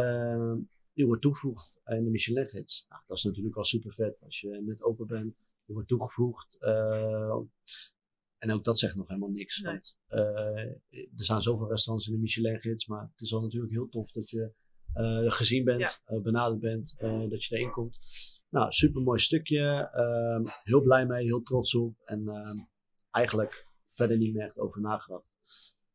Ehm, u wordt toegevoegd in de Michelin gids. Nou, dat is natuurlijk al super vet als je net open bent. Je wordt toegevoegd. eh, en ook dat zegt nog helemaal niks. Nee. Want eh, er staan zoveel restaurants in de Michelin gids, maar het is wel natuurlijk heel tof dat je eh, gezien bent, eh, benaderd bent, eh, dat je erin komt. Nou, super mooi stukje. ehm, heel blij mee, heel trots op. En ehm, eigenlijk verder niet meer echt over nagedacht.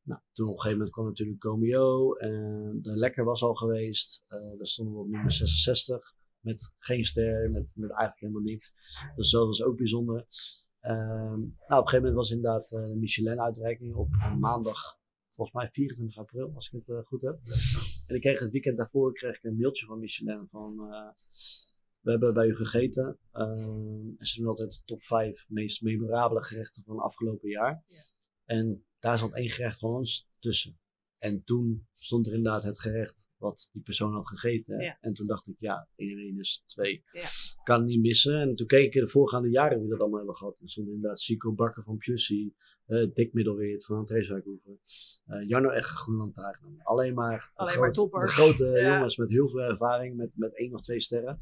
Nou, toen op een gegeven moment kwam natuurlijk Comio. En de Lekker was al geweest. Eh daar stonden we op nummer 66. Met geen ster, met, met eigenlijk helemaal niks. Dus dat was ook bijzonder. Ehm, nou, op een gegeven moment was inderdaad eh, de Michelin-uitreiking op maandag, volgens mij 24 april, als ik het eh, goed heb. En ik kreeg het weekend daarvoor kreeg ik een mailtje van Michelin van, we hebben bij u gegeten. En ze doen altijd de top 5 meest memorabele gerechten van het afgelopen jaar. Ja. En daar zat één gerecht van ons tussen. En toen stond er inderdaad het gerecht wat die persoon had gegeten. Ja. En toen dacht ik, ja, 1 en 1 is 2. Ja. Kan niet missen. En toen keek ik in de voorgaande jaren wie dat allemaal hebben gehad. Er stond inderdaad Sico Bakker van Pjussi, eh Dick Middelweert van het Reeswijkhoeven, eh Jarno Egge Groenlantaarn. Alleen maar, Alleen maar grote- toppers. De grote Ja. jongens met heel veel ervaring, met, met één of twee sterren.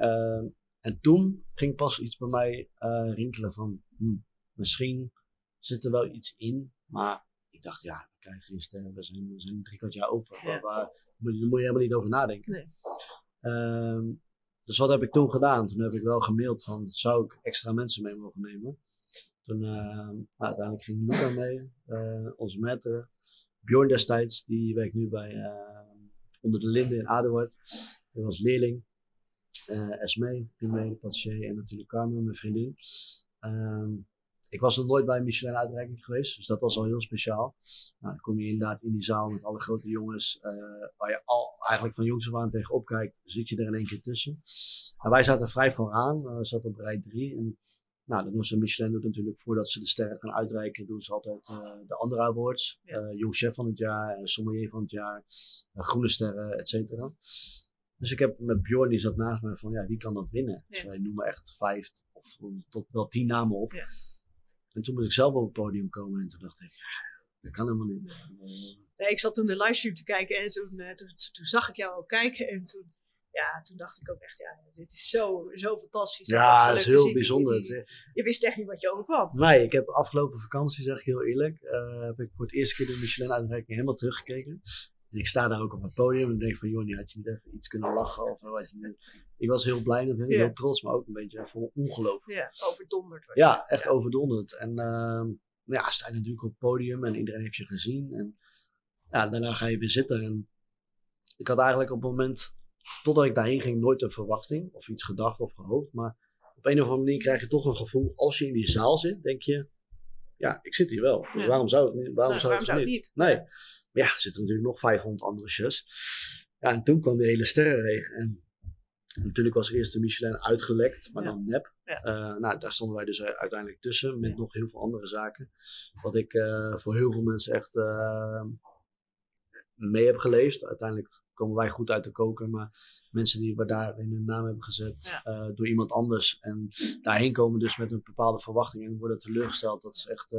Ehm, en toen ging pas iets bij mij eh, rinkelen van, hm, misschien zit er wel iets in, maar ik dacht, ja, we krijgen geen sterren, we zijn, we zijn drie kwart jaar open. Ja. Waar, waar, moet, je- moet je helemaal niet over nadenken. Nee. Ehm, dus wat heb ik toen gedaan? Toen heb ik wel gemaild van, zou ik extra mensen mee mogen nemen? Toen, nou, uiteindelijk ging Luca mee, eh, onze maître. Bjorn destijds, die werkt nu bij Onder de Linden in Aduard. Hij was leerling. Eh Esme, patissier en natuurlijk Carmen, mijn vriendin. Ehm, ik was nog nooit bij een Michelin uitreiking geweest, dus dat was al heel speciaal. Nou, dan kom je inderdaad in die zaal met alle grote jongens, eh, waar je al eigenlijk van jongs af aan tegenop kijkt, zit je er in één keer tussen. En wij zaten vrij vooraan, eh, we zaten op rij 3. En nou, dat doen ze, Michelin doet natuurlijk voordat ze de sterren gaan uitreiken, doen ze altijd eh, de andere awards. Ja. Jong chef van het jaar, sommelier van het jaar, groene sterren, et cetera. Dus ik heb met Bjorn, die zat naast mij van, ja, wie kan dat winnen? Dus wij noemen echt vijf of tot wel tien namen op. En toen moest ik zelf op het podium komen en toen dacht ik, ja, dat kan helemaal niet. Eh, Nee, ik zat toen de livestream te kijken en toen, eh, toen, toen zag ik jou ook kijken. En toen, ja, toen dacht ik ook echt, ja, dit is zo, zo fantastisch. ja, dat is heel bijzonder. Je, je, Het- je wist echt niet wat je overkwam. Nee, ik heb afgelopen vakantie, zeg ik heel eerlijk, eh, heb ik voor het eerste keer de Michelin-uitreiking helemaal teruggekeken. En ik sta daar ook op het podium en denk van, joh, had je niet even iets kunnen lachen of niet- Ik was heel blij natuurlijk, heel trots, maar ook een beetje vol ongeloof. Ja, overdonderd. was Ja, echt overdonderd. En ehm ja, sta je natuurlijk op het podium en iedereen heeft je gezien. En ja, daarna ga je weer zitten. En ik had eigenlijk op het moment, totdat ik daarheen ging, nooit een verwachting of iets gedacht of gehoopt. Maar op een of andere manier krijg je toch een gevoel, als je in die zaal zit, denk je, ja, ik zit hier wel. Dus Ja. waarom zou het niet? Waarom Nou, zou waarom het zou niet? Nee. Maar ja, er zitten natuurlijk nog 500 andere chefs. Ja, en toen kwam de hele sterrenregen. En natuurlijk was eerst de Michelin uitgelekt, maar Ja. dan nep. Ja. Eh, nou, daar stonden wij dus eh, uiteindelijk tussen met nog heel veel andere zaken. Wat ik eh, voor heel veel mensen echt mee heb geleefd. Uiteindelijk komen wij goed uit de koker, maar mensen die we daar in hun naam hebben gezet Ja. eh, door iemand anders. En daarheen komen dus met een bepaalde verwachting en worden teleurgesteld. Dat is echt...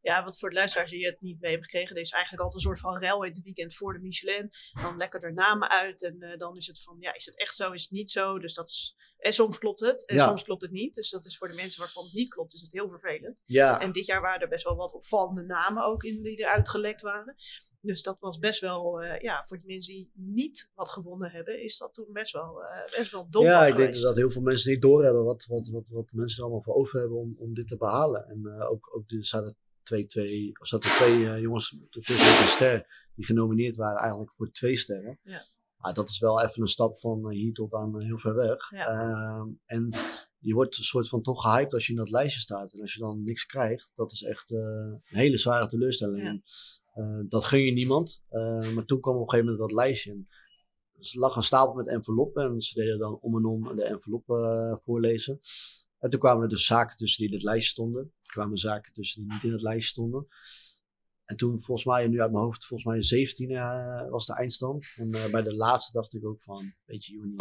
Ja, want voor de luisteraars die het niet mee hebben gekregen, er is eigenlijk altijd een soort van rel in het weekend voor de Michelin. Dan lekker er namen uit en eh, dan is het van, ja, is het echt zo, is het niet zo? Dus dat is, en soms klopt het en Ja. soms klopt het niet. Dus dat is voor de mensen waarvan het niet klopt, is het heel vervelend. ja, En dit jaar waren er best wel wat opvallende namen ook in die eruit gelekt waren. Dus dat was best wel, eh, ja, voor de mensen die niet wat gewonnen hebben, is dat toen best wel, eh, best wel dom ja, ik denk dat heel veel mensen niet doorhebben wat, wat, wat, wat mensen er allemaal voor over hebben om, om dit te behalen. En eh, ook, ook zaten twee, twee, of zaten twee eh, jongens tussen een ster die genomineerd waren eigenlijk voor twee sterren. Ja. Maar dat is wel even een stap van eh, hier tot aan eh, heel ver weg. Ja. Ehm, en je wordt een soort van toch gehyped als je in dat lijstje staat. En als je dan niks krijgt, dat is echt een hele zware teleurstelling. Ja. Dat gun je niemand. Maar toen kwam op een gegeven moment dat lijstje. En er lag een stapel met enveloppen en ze deden dan om en om de enveloppen voorlezen. En toen kwamen er dus zaken tussen die in het lijstje stonden. Kwamen zaken tussen die niet in het lijstje stonden. En toen volgens mij, nu uit mijn hoofd, volgens mij 17 eh, was de eindstand. En eh, bij de laatste dacht ik ook van, weet je Joni,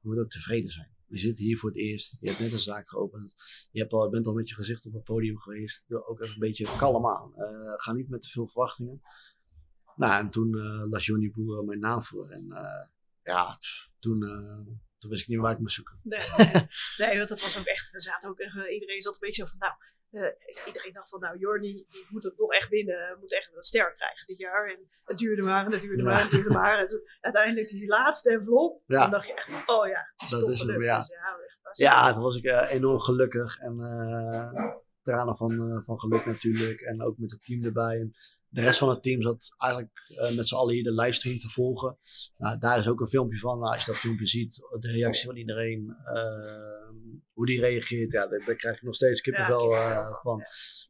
je moet ook tevreden zijn. Je zit hier voor het eerst, je hebt net een zaak geopend. Je hebt al, bent al met je gezicht op het podium geweest. Ook even een beetje kalm aan. Eh, ga niet met te veel verwachtingen. Nou, en toen las Johnny Boer mijn naam voor. En ja, toen, toen wist ik niet waar ik moest zoeken. Nee, nee, want dat was ook echt, we zaten ook iedereen zat een beetje zo van, nou, iedereen dacht van, nou, Jordi, die moet het nog echt winnen, moet echt een ster krijgen dit jaar. En het duurde maar, en het duurde maar, en het duurde maar. En toen, uiteindelijk die laatste envelop, Ja. dan dacht je echt van, oh ja, het is Dat toch is gelukt. ja. Dus ja, echt, was- Ja, toen was ik eh, enorm gelukkig. En eh, tranen van, eh, van geluk natuurlijk. En ook met het team erbij. En de rest van het team zat eigenlijk eh, met z'n allen hier de livestream te volgen. Nou, daar is ook een filmpje van. Nou, als je dat filmpje ziet, de reactie van iedereen. eh, hoe die reageert. Ja, daar, daar krijg ik nog steeds kippenvel eh, van.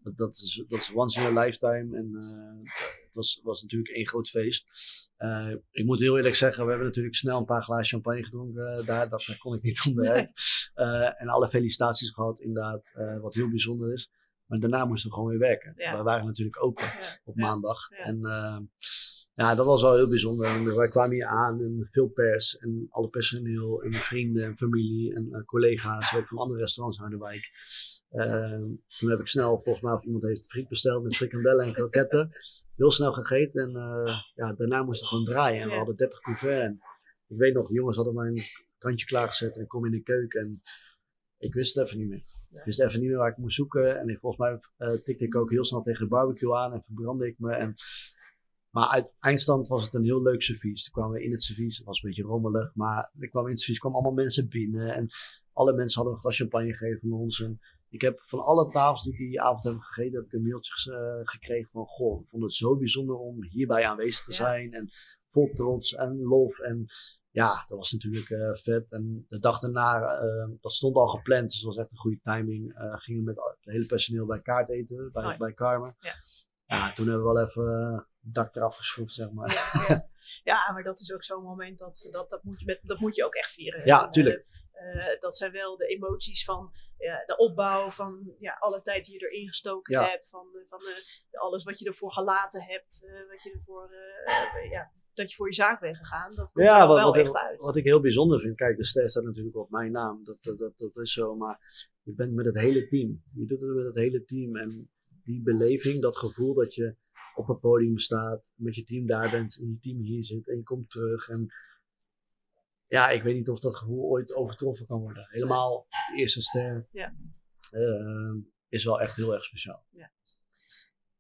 Dat, dat, is, dat is once in a lifetime. En het was, was natuurlijk één groot feest. Ik moet heel eerlijk zeggen, we hebben natuurlijk snel een paar glazen champagne gedronken daar. Dat, daar kon ik niet onderuit. En alle felicitaties gehad, inderdaad, wat heel bijzonder is. Maar daarna moesten we gewoon weer werken. We waren natuurlijk open op maandag. En ja, dat was wel heel bijzonder. En wij kwamen hier aan en veel pers en alle personeel en vrienden en familie en uh, collega's ook van andere restaurants uit de wijk. Uh, toen heb ik snel, volgens mij of iemand heeft friet besteld met frikandellen en kroketten. Heel snel gegeten en uh, ja, daarna moesten we gewoon draaien. En we hadden 30 couverts. En ik weet nog, jongens hadden mijn kantje klaargezet en ik kom in de keuken en ik wist het even niet meer. Ik wist even niet meer waar ik moest zoeken. En volgens mij uh, tikte ik ook heel snel tegen de barbecue aan en verbrandde ik me. En maar uit eindstand was het een heel leuk servies. Toen kwamen we in het servies, het was een beetje rommelig, maar er kwam in het servies kwamen allemaal mensen binnen. En alle mensen hadden een glas champagne gegeven van ons. En ik heb van alle tafels die ik die avond heb gegeten, heb ik een mailtje uh, gekregen van, goh, ik vond het zo bijzonder om hierbij aanwezig te zijn. En vol trots en lof. En ja, dat was natuurlijk uh, vet. En de dag daarna, uh, dat stond al gepland, dus dat was echt een goede timing. gingen we met het hele personeel bij kaart eten, bij, oh bij Carmen. Ja. ja. toen hebben we wel even dak eraf geschroefd, zeg maar. Ja, ja. maar dat is ook zo'n moment dat, dat, dat, moet je met, dat moet je ook echt vieren. Ja, tuurlijk. Uh, dat zijn wel de emoties van de opbouw, van ja, alle tijd die je erin gestoken hebt, van, van uh, alles wat je ervoor gelaten hebt, wat je ervoor, ja, dat je voor je zaak bent gegaan. Dat komt ja, wat, wel wat, echt uit. Wat ik heel bijzonder vind, kijk, de ster staat natuurlijk op mijn naam, dat, dat, dat, dat is zo, maar je bent met het hele team. Je doet het met het hele team en die beleving, dat gevoel dat je op een podium staat, met je team daar bent en je team hier zit en je komt terug. En ja, ik weet niet of dat gevoel ooit overtroffen kan worden. Helemaal de eerste ster ja. Uh, is wel echt heel erg speciaal. Ja.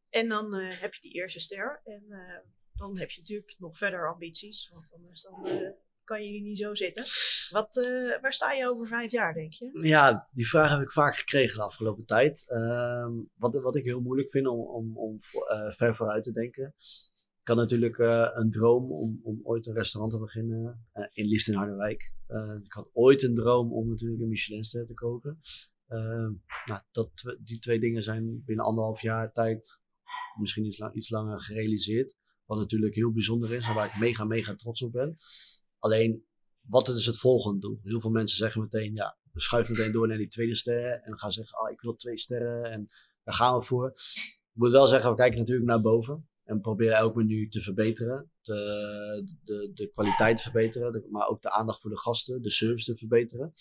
En dan uh, heb je die eerste ster en uh, dan heb je natuurlijk nog verder ambities, want anders dan kan je hier niet zo zitten. Wat, waar sta je over vijf jaar, denk je? Ja, die vraag heb ik vaak gekregen de afgelopen tijd. Uh, wat, wat ik heel moeilijk vind om, om, om ver vooruit te denken. Ik had natuurlijk eh, een droom om, om ooit een restaurant te beginnen, in liefst in Harderwijk. ik had ooit een droom om natuurlijk een Michelinster te kopen. Ehm, nou, dat, die twee dingen zijn binnen anderhalf jaar tijd, misschien iets, iets langer gerealiseerd. Wat natuurlijk heel bijzonder is en waar ik mega, mega trots op ben. Alleen, wat is het volgende doel? Heel veel mensen zeggen meteen, ja, we schuiven meteen door naar die tweede ster. En gaan zeggen, oh, ik wil twee sterren en daar gaan we voor. Ik moet wel zeggen, we kijken natuurlijk naar boven. En proberen elk menu te verbeteren. De, de, de kwaliteit te verbeteren. maar ook de aandacht voor de gasten, de service te verbeteren.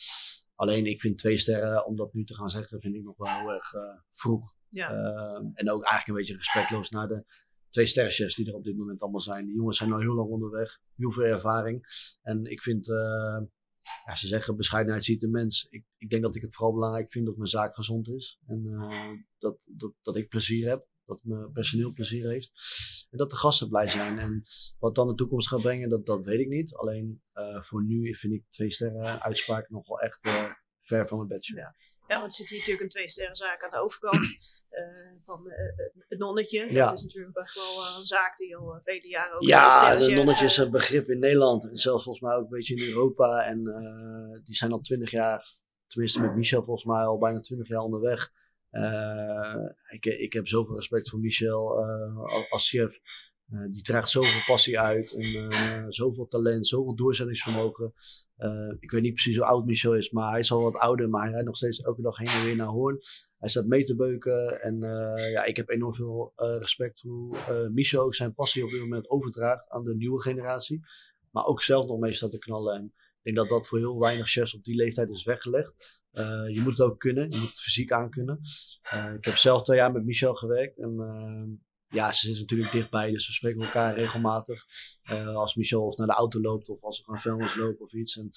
Alleen ik vind twee sterren, om dat nu te gaan zeggen, vind ik nog wel heel erg uh, vroeg. Ja. Uh, en ook eigenlijk een beetje respectloos naar de twee sterrenchefs die er op dit moment allemaal zijn. Die jongens zijn al heel lang onderweg, heel veel ervaring. En ik vind, uh, ja, ze zeggen bescheidenheid ziet de mens. Ik, ik denk dat ik het vooral belangrijk vind dat mijn zaak gezond is. En uh, dat, dat, dat ik plezier heb. Dat mijn personeel plezier heeft. En dat de gasten blij zijn. En wat dan de toekomst gaat brengen, dat, dat weet ik niet. Alleen uh, voor nu vind ik twee sterren uitspraak nog wel echt ver van mijn bedshow. Ja. Ja, want er zit hier natuurlijk een twee sterren zaak aan de overkant uh, van het nonnetje. Ja. Dat is natuurlijk echt wel een zaak die al vele jaren ook Ja, de nonnetje is een begrip in Nederland. En zelfs volgens mij ook een beetje in Europa. En die zijn al twintig jaar, tenminste met Michel volgens mij al bijna twintig jaar onderweg. Ik, ik heb zoveel respect voor Michel als chef. Uh, die draagt zoveel passie uit en zoveel talent, zoveel doorzettingsvermogen. Ik weet niet precies hoe oud Michel is, maar hij is al wat ouder, maar hij rijdt nog steeds elke dag heen en weer naar Hoorn. Hij staat mee te beuken en ja, ik heb enorm veel respect hoe Michel ook zijn passie op dit moment overdraagt aan de nieuwe generatie. Maar ook zelf nog mee staat te knallen. En ik denk dat dat voor heel weinig chefs op die leeftijd is weggelegd. Je moet het ook kunnen, je moet het fysiek aankunnen. ik heb zelf twee jaar met Michel gewerkt en ja, ze zitten natuurlijk dichtbij, dus we spreken elkaar regelmatig. Uh, als Michel of naar de auto loopt of als we gaan vuilnis lopen of iets. En,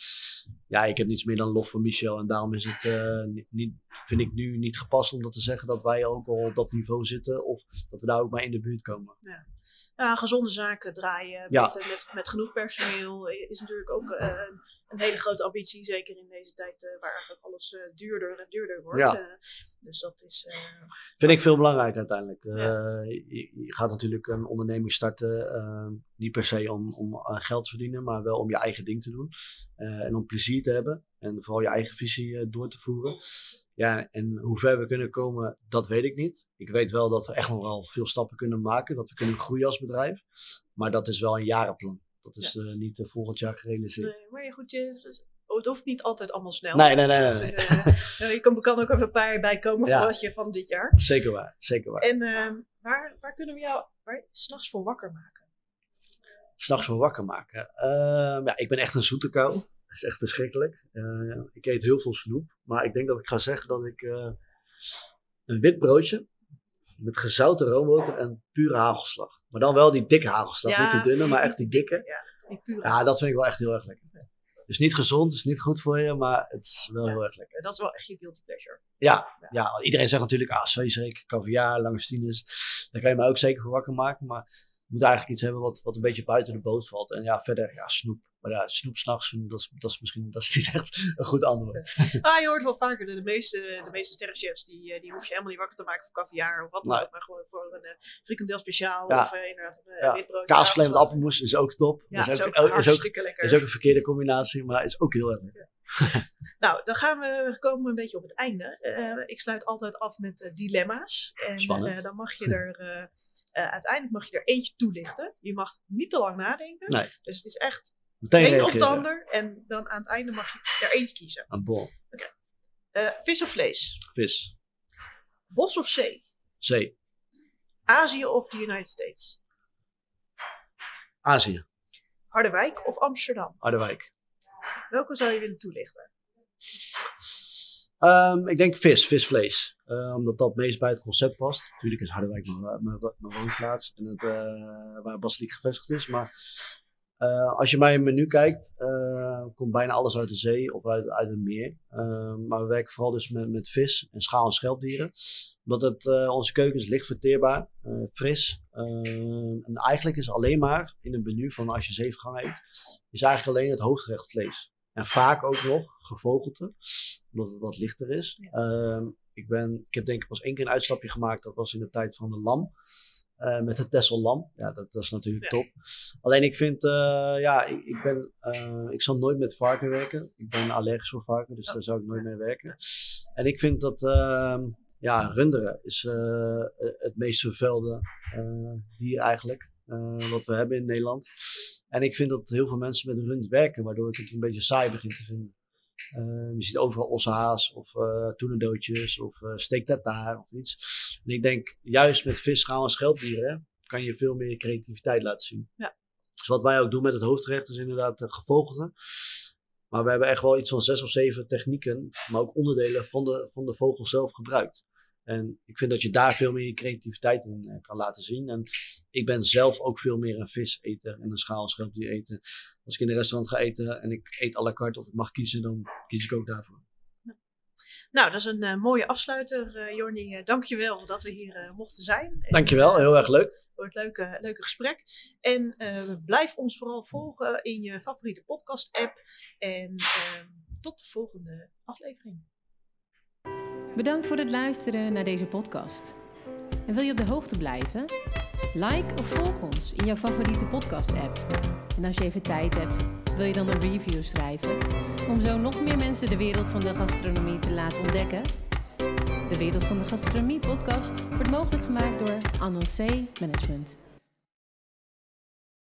ja, ik heb niets meer dan lof voor Michel. En daarom is het, uh, niet, vind ik nu niet gepast om dat te zeggen dat wij ook al op dat niveau zitten. Of dat we daar ook maar in de buurt komen. Ja. Ja, gezonde zaken draaien met, eh, met, met, genoeg personeel is natuurlijk ook uh, een hele grote ambitie. Zeker in deze tijd uh, waar eigenlijk alles duurder en duurder wordt. Ja. dus dat is. Vind ik veel belangrijk uiteindelijk. Je, je, gaat natuurlijk een onderneming starten, niet per se om, om geld te verdienen, maar wel om je eigen ding te doen. en om plezier te hebben. En vooral je eigen visie door te voeren. Ja, en hoe ver we kunnen komen, dat weet ik niet. Ik weet wel dat we echt nog wel veel stappen kunnen maken. Dat we kunnen groeien als bedrijf. Maar dat is wel een jarenplan. Dat is ja. niet volgend jaar gerealiseerd. Nee, maar goed, je, oh, het hoeft niet altijd allemaal snel. Nee, nee, nee. nee, nee. Dus, uh, je kan, kan, ook even een paar bij komen ja. je van dit jaar. Zeker waar, zeker waar. En uh, waar, waar kunnen we jou s'nachts voor wakker maken? S'nachts voor wakker maken? Uh, ja, ik ben echt een zoete kou. Dat is echt verschrikkelijk. Uh, ik eet heel veel snoep. Maar ik denk dat ik ga zeggen dat ik een wit broodje met gezouten roomboter en pure hagelslag. Maar dan wel die dikke hagelslag. Ja, niet de dunne, maar echt die dikke. Ja, die pure. ja, dat vind ik wel echt heel erg lekker. Het is niet gezond, het is niet goed voor je, maar het is wel ja, heel erg lekker. Dat is wel echt je guilty pleasure. Ja, ja. ja iedereen zegt natuurlijk, ah, zweesreek, caviar, langostines. Daar kan je me ook zeker voor wakker maken. Maar moet eigenlijk iets hebben wat, wat een beetje buiten de boot valt. En ja, verder, ja, snoep. Maar ja, snoep s'nachts, dat is, dat is misschien dat is niet *laughs* echt een goed antwoord. *laughs* Ah, je hoort wel vaker, de, de meeste, de meeste sterrenchefs, die, die hoef je helemaal niet wakker te maken voor caviar of wat dan ook. Maar gewoon voor een uh, frikandel speciaal ja. of uh, inderdaad een ja. witbroodje. Kaasvleem met appelmoes is ook top. Ja, dat is ook, ook, is, ook, lekker. is ook een verkeerde combinatie, maar is ook heel erg lekker. *laughs* nou, dan gaan we, we komen een beetje op het einde. Uh, ik sluit altijd af met uh, dilemma's. En uh, dan mag je er uiteindelijk mag je er eentje toelichten. Je mag niet te lang nadenken. Nee. Dus het is echt Meteen een of het ander. En dan aan het einde mag je er eentje kiezen. Een bol. vis of vlees? Vis. Bos of zee? Zee. Azië of de United States? Azië. Harderwijk of Amsterdam? Harderwijk. Welke zou je willen toelichten? Um, ik denk vis, visvlees. Uh, omdat dat meest bij het concept past. Natuurlijk is Harderwijk mijn, woonplaats en het, uh, waar Basiliek gevestigd is. Maar uh, als je bij een menu kijkt, komt bijna alles uit de zee of uit, uit het meer. Ehm, maar we werken vooral dus met, met vis en schaal- en schelpdieren. Omdat het, onze keuken is licht verteerbaar, fris. En eigenlijk is alleen maar in een menu van als je zeven gangen eet, is eigenlijk alleen het hoofdgerecht vlees. En vaak ook nog gevogelte, omdat het wat lichter is. Ja. Ik, ben, ik heb denk ik pas één keer een uitstapje gemaakt. Dat was in de tijd van de lam. Uh, met het Tessel lam. Ja, dat, dat is natuurlijk Ja. top. Alleen ik vind, uh, ja, ik, ik ben, uh, ik zal nooit met varken werken. Ik ben allergisch voor varken, dus Oh. daar zou ik nooit mee werken. En ik vind dat, ehm, ja, runderen is eh, het meest vervuilde eh, dier eigenlijk. eh, wat we hebben in Nederland. En ik vind dat heel veel mensen met rund werken, waardoor ik het een beetje saai begin te vinden. Eh, je ziet overal ossehaas of uh, toenendootjes of uh, steak tartare of iets. En ik denk, juist met vis, schaal en schelpdieren kan je veel meer creativiteit laten zien. Ja. Dus wat wij ook doen met het hoofdgerecht is inderdaad uh, gevogelte. Maar we hebben echt wel iets van zes of zeven technieken, maar ook onderdelen van de, van de vogel zelf gebruikt. En ik vind dat je daar veel meer je creativiteit in uh, kan laten zien. En ik ben zelf ook veel meer een viseter en een schaal- en schelpdier eten. Als ik in een restaurant ga eten en ik eet à la carte of ik mag kiezen, dan kies ik ook daarvoor. Nou, dat is een uh, mooie afsluiter, uh, Jorni. Uh, Dank je wel dat we hier mochten zijn. Dankjewel, heel erg leuk. Voor het leuke, leuke gesprek. En blijf ons vooral volgen in je favoriete podcast-app. En tot de volgende aflevering. Bedankt voor het luisteren naar deze podcast. En wil je op de hoogte blijven? Like of volg ons in jouw favoriete podcast-app. En als je even tijd hebt, wil je dan een review schrijven? Om zo nog meer mensen de wereld van de gastronomie te laten ontdekken? De Wereld van de Gastronomie podcast wordt mogelijk gemaakt door Annoncé Management.